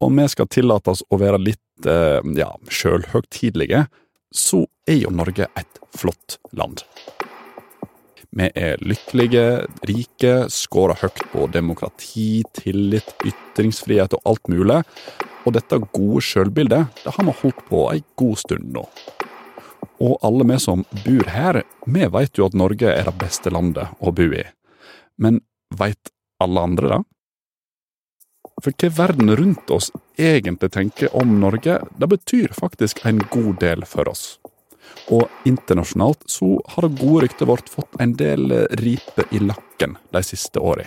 om vi skal tillate oss å være litt eh, ja, sjølhøgtidelige, så er jo Norge et flott land. Vi er lykkelige, rike, skårer høyt på demokrati, tillit, ytringsfrihet og alt mulig. Og dette gode sjølbildet det har vi holdt på ei god stund nå. Og alle vi som bor her, vi vet jo at Norge er det beste landet å bo i. Men veit alle andre det? For hva verden rundt oss egentlig tenker om Norge, det betyr faktisk en god del for oss. Og internasjonalt så har det gode ryktet vårt fått en del riper i lakken de siste åra.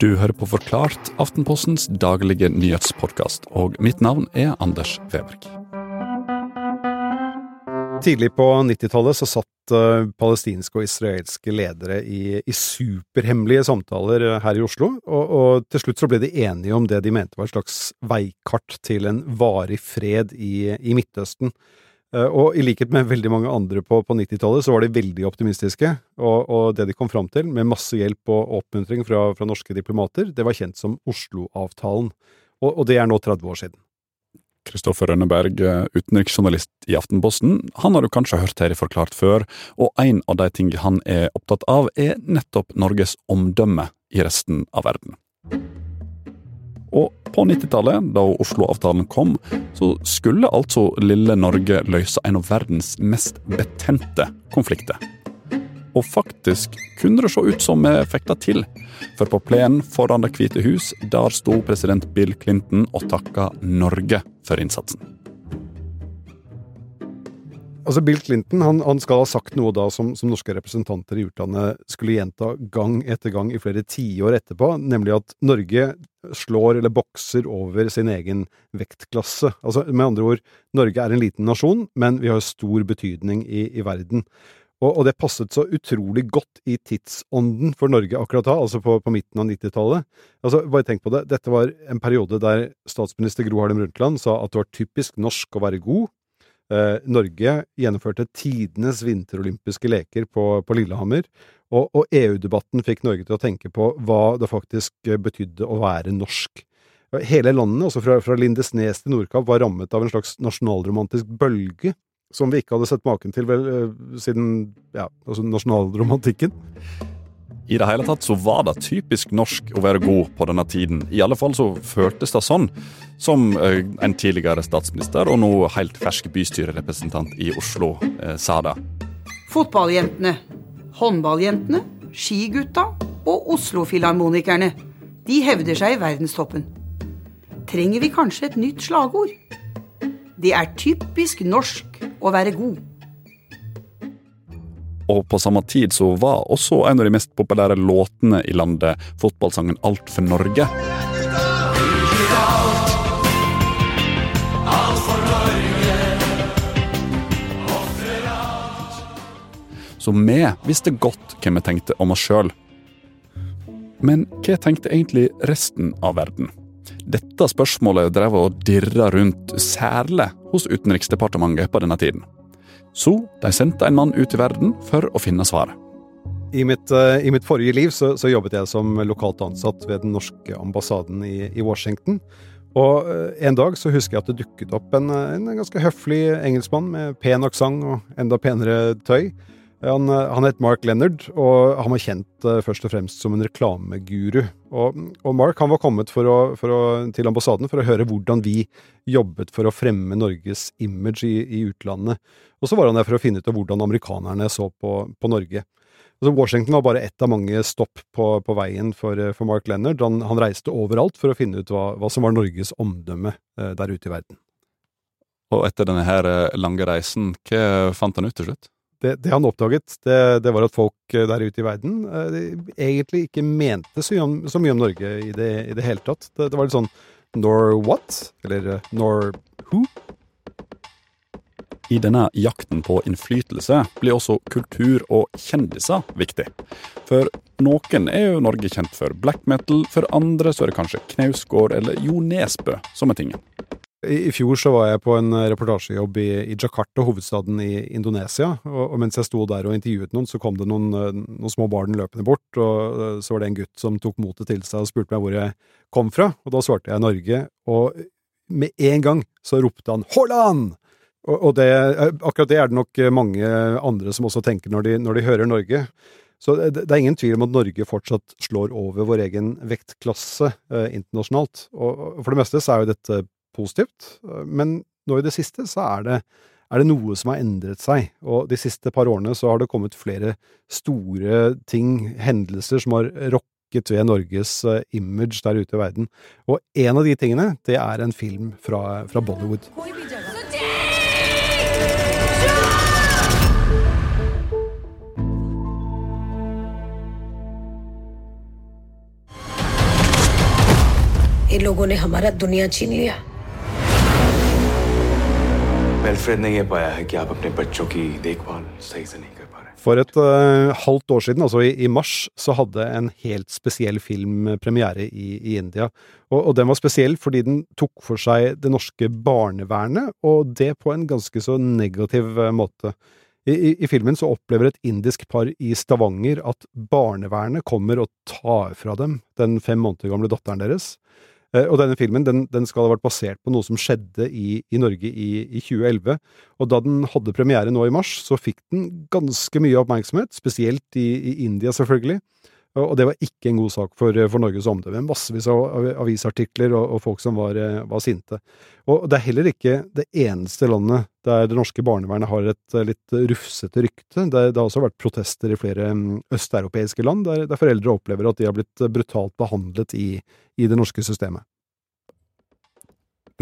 Du hører på Forklart, Aftenpostens daglige nyhetspodkast, og mitt navn er Anders Weberg. Tidlig på 90-tallet så satt uh, palestinske og israelske ledere i, i superhemmelige samtaler uh, her i Oslo, og, og, til slutt så ble de enige om det de mente var et slags veikart til en varig fred i, i Midtøsten. Uh, og i likhet med veldig mange andre på, på 90-tallet så var de veldig optimistiske, og, og, det de kom fram til, med masse hjelp og oppmuntring fra, fra norske diplomater, det var kjent som Oslo-avtalen. Og, og det er nå 30 år siden. Kristoffer Rønneberg, eh, utenriksjournalist i Aftenposten, han har du kanskje hørt her i Forklart før, og en av de tingene han er opptatt av, er nettopp Norges omdømme i resten av verden. Og på 90-tallet, da Oslo-avtalen kom, så skulle altså lille Norge løse en av verdens mest betente konflikter. Og faktisk kunne det se ut som vi fikk det til. For på plenen foran Det hvite hus, der sto president Bill Clinton og takka Norge for innsatsen. Altså Bill Clinton han, han, skal ha sagt noe da som, som, norske representanter i utlandet skulle gjenta gang etter gang i flere tiår etterpå, nemlig at Norge slår eller bokser over sin egen vektklasse. Altså Med andre ord, Norge er en liten nasjon, men vi har stor betydning i, i verden. Og, og, det passet så utrolig godt i tidsånden for Norge akkurat da, altså på, på midten av 90-tallet. Altså, bare tenk på det, dette var en periode der statsminister Gro Harlem Brundtland sa at det var typisk norsk å være god. Eh, Norge gjennomførte tidenes vinterolympiske leker på, på Lillehammer, og, og EU-debatten fikk Norge til å tenke på hva det faktisk betydde å være norsk. Hele landet, også fra, fra Lindesnes til Nordkapp, var rammet av en slags nasjonalromantisk bølge som vi ikke hadde sett maken til vel, eh, siden ja, altså nasjonalromantikken. I det hele tatt så var det typisk norsk å være god på denne tiden. I alle fall så føltes det sånn, som eh, en tidligere statsminister og nå helt fersk bystyrerepresentant i Oslo eh, sa det. Fotballjentene, håndballjentene, skigutta og Oslo-filharmonikerne. De hevder seg i verdenstoppen. Trenger vi kanskje et nytt slagord? Det er typisk norsk å være god. Og på samme tid så var også en av de mest populære låtene i landet fotballsangen Alt for Norge. Så vi visste godt hva vi tenkte om oss sjøl. Men hva tenkte egentlig resten av verden? Dette spørsmålet drev og dirra rundt, særlig hos Utenriksdepartementet på denne tiden. Så de sendte en mann ut i verden for å finne svaret. I mitt, uh, i mitt forrige liv så, så, jobbet jeg som lokalt ansatt ved den norske ambassaden i, i Washington. Og uh, en dag så husker jeg at det dukket opp en, en ganske høflig engelskmann med pen aksent og enda penere tøy. Han, eh, han het Mark Leonard, og han var kjent uh, først og fremst som en reklameguru. Og, og Mark han var kommet for å, for å, til ambassaden for å høre hvordan vi jobbet for å fremme Norges image i, i utlandet. Og så var han der for å finne ut av hvordan amerikanerne så på, på Norge. Altså Washington var bare ett av mange stopp på, på veien for, eh, for, Mark Leonard. Han, han, reiste overalt for å finne ut hva, hva som var Norges omdømme der ute i verden. Og etter denne her lange reisen, hva fant han ut til slutt? Det, det, han oppdaget, det, det, var at folk eh, der ute i verden eh, egentlig ikke mente så, om, så mye om Norge i det, i det hele tatt. Det, det, var litt sånn nor what? Eller eh, nor who? I denne jakten på innflytelse blir også kultur og kjendiser viktig. For noen er jo Norge kjent for black metal, for andre så er det kanskje Knausgård eller Jo Nesbø som er tingen. I fjor så var jeg på en reportasjejobb i, i Jakarta, hovedstaden i Indonesia. Og, og, mens jeg sto der og intervjuet noen, så kom det noen, noen, små barn løpende bort. Og så var det en gutt som tok motet til seg og spurte meg hvor jeg kom fra. Og da svarte jeg Norge. Og med en gang så ropte han 'Haaland!' Og, og det, akkurat det er det nok mange andre som også tenker når de, når de hører Norge. Så det, er ingen tvil om at Norge fortsatt slår over vår egen vektklasse eh, internasjonalt. Og, for det meste så er jo dette positivt, men nå i det siste så er det, er det noe som har endret seg. Og de siste par årene så har det kommet flere store ting, hendelser, som har rokket ved Norges eh, image der ute i verden. Og en av de tingene, det er en film fra, fra Bollywood. इन लोगों ने हमारा दुनिया छीन लिया for et uh, halvt år siden, altså i, i, mars, så hadde en helt spesiell film premiere i, i India. Og, og, den var spesiell fordi den tok for seg det norske barnevernet, og det på en ganske så negativ uh, måte. I, I, filmen så opplever et indisk par i Stavanger at barnevernet kommer og tar fra dem den fem måneder gamle datteren deres. Eh, og denne filmen den, den, skal ha vært basert på noe som skjedde i, i Norge i, i, 2011. Og da den hadde premiere nå i mars, så fikk den ganske mye oppmerksomhet, spesielt i, i India, selvfølgelig. Og det var ikke en god sak for, for Norges omdømme. Massevis av avisartikler og, og folk som var, eh, var, sinte. Og det er heller ikke det eneste landet der det norske barnevernet har et litt rufsete rykte. Det, det har også vært protester i flere mm, østeuropeiske land, der, der, foreldre opplever at de har blitt brutalt behandlet i, i det norske systemet.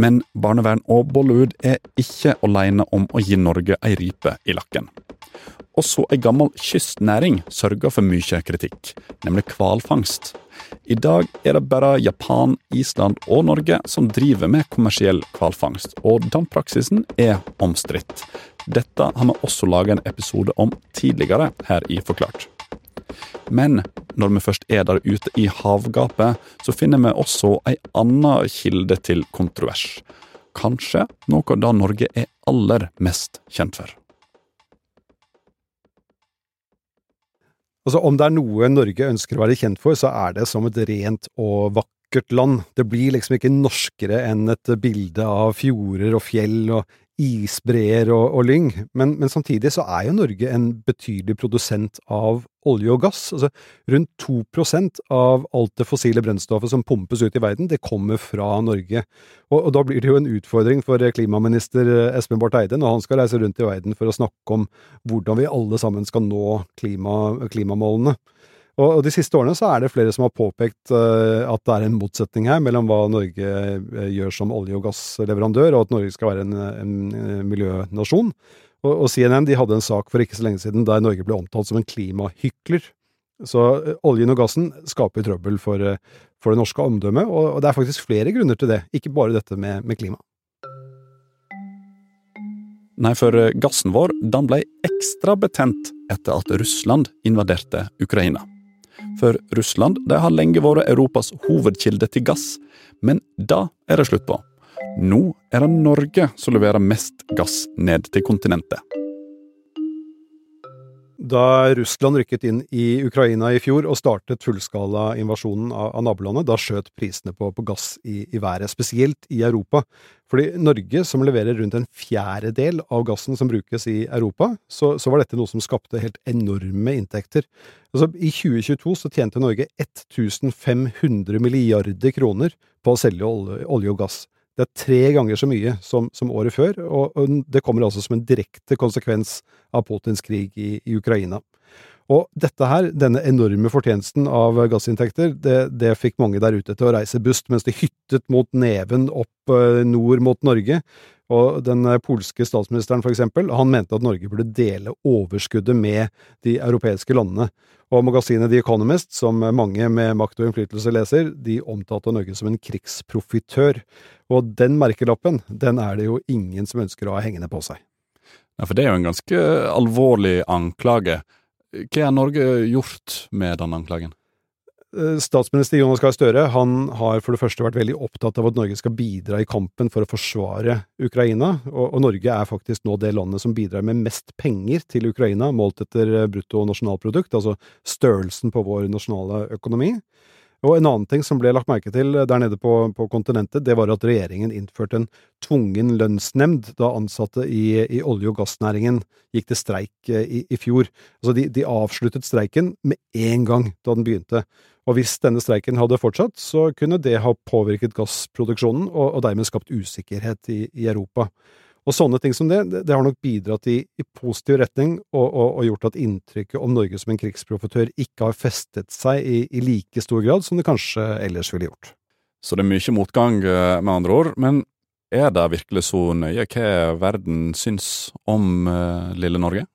Men barnevern og Bollywood er ikke alene om å gi Norge ei ripe i lakken. Også ei gammel kystnæring sørger for mye kritikk, nemlig hvalfangst. I dag er det bare Japan, Island og Norge som driver med kommersiell hvalfangst, og den praksisen er omstridt. Dette har vi også laga en episode om tidligere her i Forklart. Men når vi først er der ute i havgapet, så finner vi også ei anna kilde til kontrovers. Kanskje noe av det Norge er aller mest kjent for. Altså, om det er noe Norge ønsker å være kjent for, så er det som et rent og vakkert land. Det blir liksom ikke norskere enn et bilde av fjorder og fjell og isbreer og, og lyng, men, men, samtidig så er jo Norge en betydelig produsent av olje og gass. Altså, rundt 2% av alt det fossile brennstoffet som pumpes ut i verden, det kommer fra Norge. Og, og, da blir det jo en utfordring for klimaminister Espen Barth Eide når han skal reise rundt i verden for å snakke om hvordan vi alle sammen skal nå klima, klimamålene. Og, de siste årene så er det flere som har påpekt uh, at det er en motsetning her mellom hva Norge uh, gjør som olje- og gassleverandør, og at Norge skal være en, en, miljønasjon. Og, og, CNN de hadde en sak for ikke så lenge siden der Norge ble omtalt som en klimahykler. Så uh, oljen og gassen skaper trøbbel for, for det norske omdømmet, og, og, det er faktisk flere grunner til det, ikke bare dette med, med klima. Nei, for gassen vår den ble ekstra betent etter at Russland invaderte Ukraina. For Russland har lenge vært Europas hovedkilde til gass, men da er det slutt på. Nå er det Norge som leverer mest gass ned til kontinentet. Da Russland rykket inn i Ukraina i fjor og startet fullskala-invasjonen av, av, nabolandet, da skjøt prisene på, på gass i, i, været, spesielt i Europa. Fordi Norge, som leverer rundt en fjerdedel av gassen som brukes i Europa, så, så var dette noe som skapte helt enorme inntekter. Altså, I 2022 så tjente Norge 1500 milliarder kroner på å selge olje, olje og gass. Det er tre ganger så mye som, som året før, og, og, det kommer altså som en direkte konsekvens av Putins krig i, i, Ukraina. Og dette her, denne enorme fortjenesten av gassinntekter, det, det fikk mange der ute til å reise bust mens de hyttet mot neven opp eh, nord mot Norge. Og den eh, polske statsministeren, for eksempel, han mente at Norge burde dele overskuddet med de europeiske landene. Og magasinet The Economist, som mange med makt og innflytelse leser, de omtalte Norge som en krigsprofitør. Og den merkelappen, den er det jo ingen som ønsker å ha hengende på seg. Ja, For det er jo en ganske alvorlig anklage. Hva har Norge gjort med den anklagen? Eh, Statsminister Jonas Gahr Støre han har for det første vært veldig opptatt av at Norge skal bidra i kampen for å forsvare Ukraina, og, og Norge er faktisk nå det landet som bidrar med mest penger til Ukraina, målt etter eh, brutto nasjonalprodukt, altså størrelsen på vår nasjonale økonomi. Og en annen ting som ble lagt merke til der nede på, på kontinentet, det var at regjeringen innførte en tvungen lønnsnemnd da ansatte i, i olje- og gassnæringen gikk til streik eh, i, i fjor. Altså de, de avsluttet streiken med en gang da den begynte. Og hvis denne streiken hadde fortsatt, så kunne det ha påvirket gassproduksjonen og, og dermed skapt usikkerhet i, i Europa. Og sånne ting som det, det har nok bidratt i, i positiv retning og, og, og, gjort at inntrykket om Norge som en krigsprofitør ikke har festet seg i, i, like stor grad som det kanskje ellers ville gjort. Så det er mye motgang, eh, med andre ord. Men er det virkelig så nøye hva verden syns om uh, lille Norge?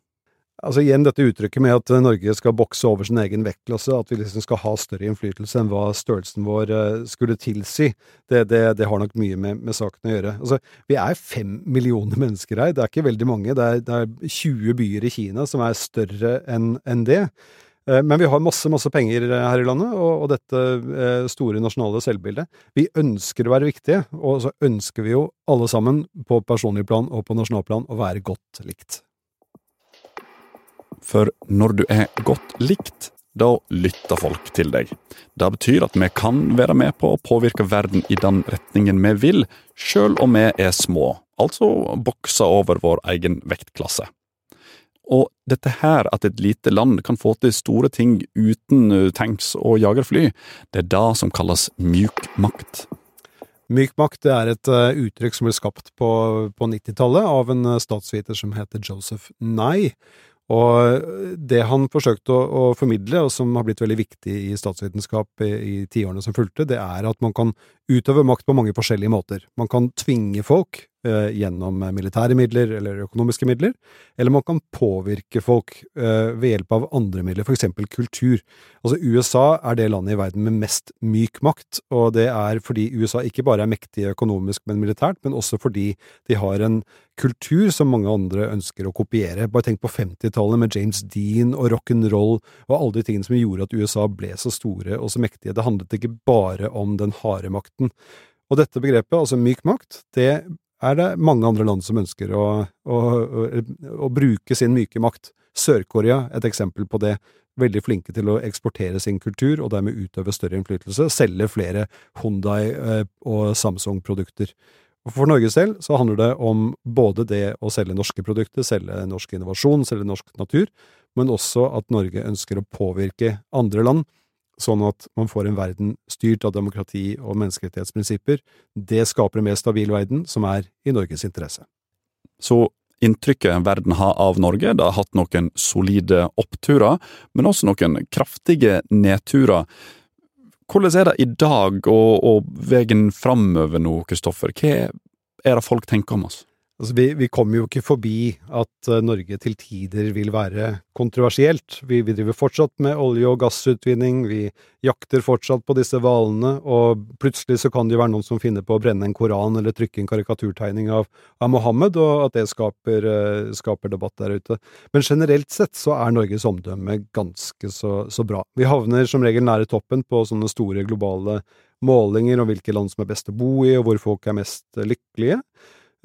Altså igjen dette uttrykket med at Norge skal bokse over sin egen vektklasse, at vi liksom skal ha større innflytelse enn hva størrelsen vår eh, skulle tilsi, det, det, det har nok mye med, med, saken å gjøre. Altså, vi er fem millioner mennesker her, det er ikke veldig mange. Det er, det er 20 byer i Kina som er større enn en det. Eh, men vi har masse, masse penger her i landet, og, og dette eh, store nasjonale selvbildet. Vi ønsker å være viktige, og så ønsker vi jo alle sammen, på personlig plan og på nasjonalplan, å være godt likt. For når du er godt likt, da lytter folk til deg. Det betyr at vi kan være med på å påvirke verden i den retningen vi vil, sjøl om vi er små, altså bokser over vår egen vektklasse. Og dette her, at et lite land kan få til store ting uten tanks og jagerfly, det er det som kalles mjuk makt. Myk makt er et uttrykk som ble skapt på, på 90-tallet av en statsviter som heter Joseph Nye. Og det han forsøkte å, å, formidle, og som har blitt veldig viktig i statsvitenskap i, i tiårene som fulgte, det er at man kan utøve makt på mange forskjellige måter. Man kan tvinge folk gjennom militære midler eller økonomiske midler, eller man kan påvirke folk eh, ved hjelp av andre midler, for eksempel kultur. Altså USA er det landet i verden med mest myk makt, og det er fordi USA ikke bare er mektige økonomisk, men militært, men også fordi de har en kultur som mange andre ønsker å kopiere. Bare tenk på 50-tallet med James Dean og rock'n'roll og alle de tingene som gjorde at USA ble så store og så mektige. Det handlet ikke bare om den harde makten. Og dette begrepet, altså myk makt, det er det mange andre land som ønsker å, å, å, å bruke sin myke makt. Sør-Korea, et eksempel på det. Veldig flinke til å eksportere sin kultur, og dermed utøve større innflytelse. Selge flere Hundai eh, og Samsung-produkter. For Norges del så handler det om både det å selge norske produkter, selge norsk innovasjon, selge norsk natur, men også at Norge ønsker å påvirke andre land sånn at man får en verden styrt av demokrati og menneskerettighetsprinsipper. Det skaper en mer stabil verden, som er i Norges interesse. Så inntrykket verden har av Norge, det har hatt noen solide oppturer, men også noen kraftige nedturer. Hvordan er det i dag og, og veien framover nå, Kristoffer? Hva er det folk tenker om oss? Altså, vi, vi, kommer jo ikke forbi at uh, Norge til tider vil være kontroversielt. Vi, vi, driver fortsatt med olje- og gassutvinning, vi jakter fortsatt på disse hvalene, og plutselig så kan det jo være noen som finner på å brenne en koran eller trykke en karikaturtegning av, av Mohammed, og at det skaper, uh, skaper, debatt der ute. Men generelt sett så er Norges omdømme ganske så, så bra. Vi havner som regel nære toppen på sånne store globale målinger om hvilke land som er best å bo i, og hvor folk er mest lykkelige.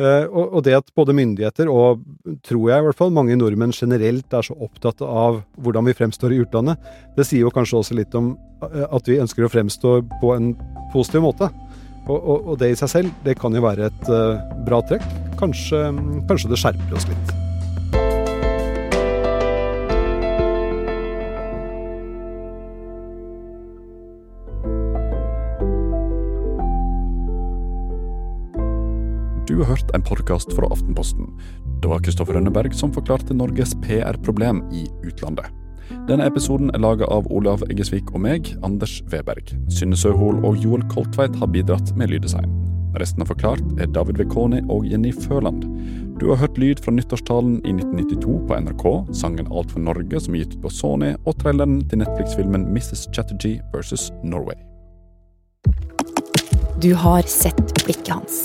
Eh, og det at både myndigheter og, tror jeg i hvert fall, mange nordmenn generelt er så opptatt av hvordan vi fremstår i utlandet, det sier jo kanskje også litt om eh, at vi ønsker å fremstå på en positiv måte. Og, og, og det i seg selv, det kan jo være et uh, bra trekk. Kanskje, kanskje det skjerper oss litt. Har hørt en podkast fra Aftenposten. Det var Kristoffer Rønneberg som forklarte Norges PR-problem i utlandet. Denne episoden er laga av Olav Eggesvik og meg, Anders Weberg. Synne Søhol og Joel Koltveit har bidratt med lyddesign. Resten av Forklart er David Vekoni og Jenny Føland. Du har hørt lyd fra nyttårstalen i 1992 på NRK, sangen Alt for Norge som er gitt ut på Sony, og traileren til Netflix-filmen Mrs. Chatterjee versus Norway. Du har sett blikket hans.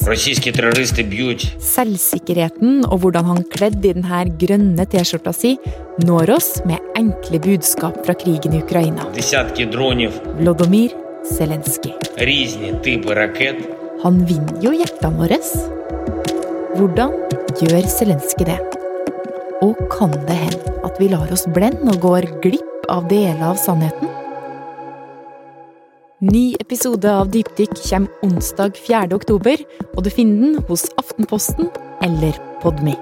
Selvsikkerheten og hvordan han kledd i denne grønne T-skjorta si, når oss med enkle budskap fra krigen i Ukraina. Vlodomyr Zelenskyj. Han vinner jo hjertene våre. Hvordan gjør Zelenskyj det? Og kan det hende at vi lar oss blende og går glipp av deler av sannheten? Ny episode av Dypdykk kommer onsdag 4. oktober, og du finner den hos Aftenposten eller Podme.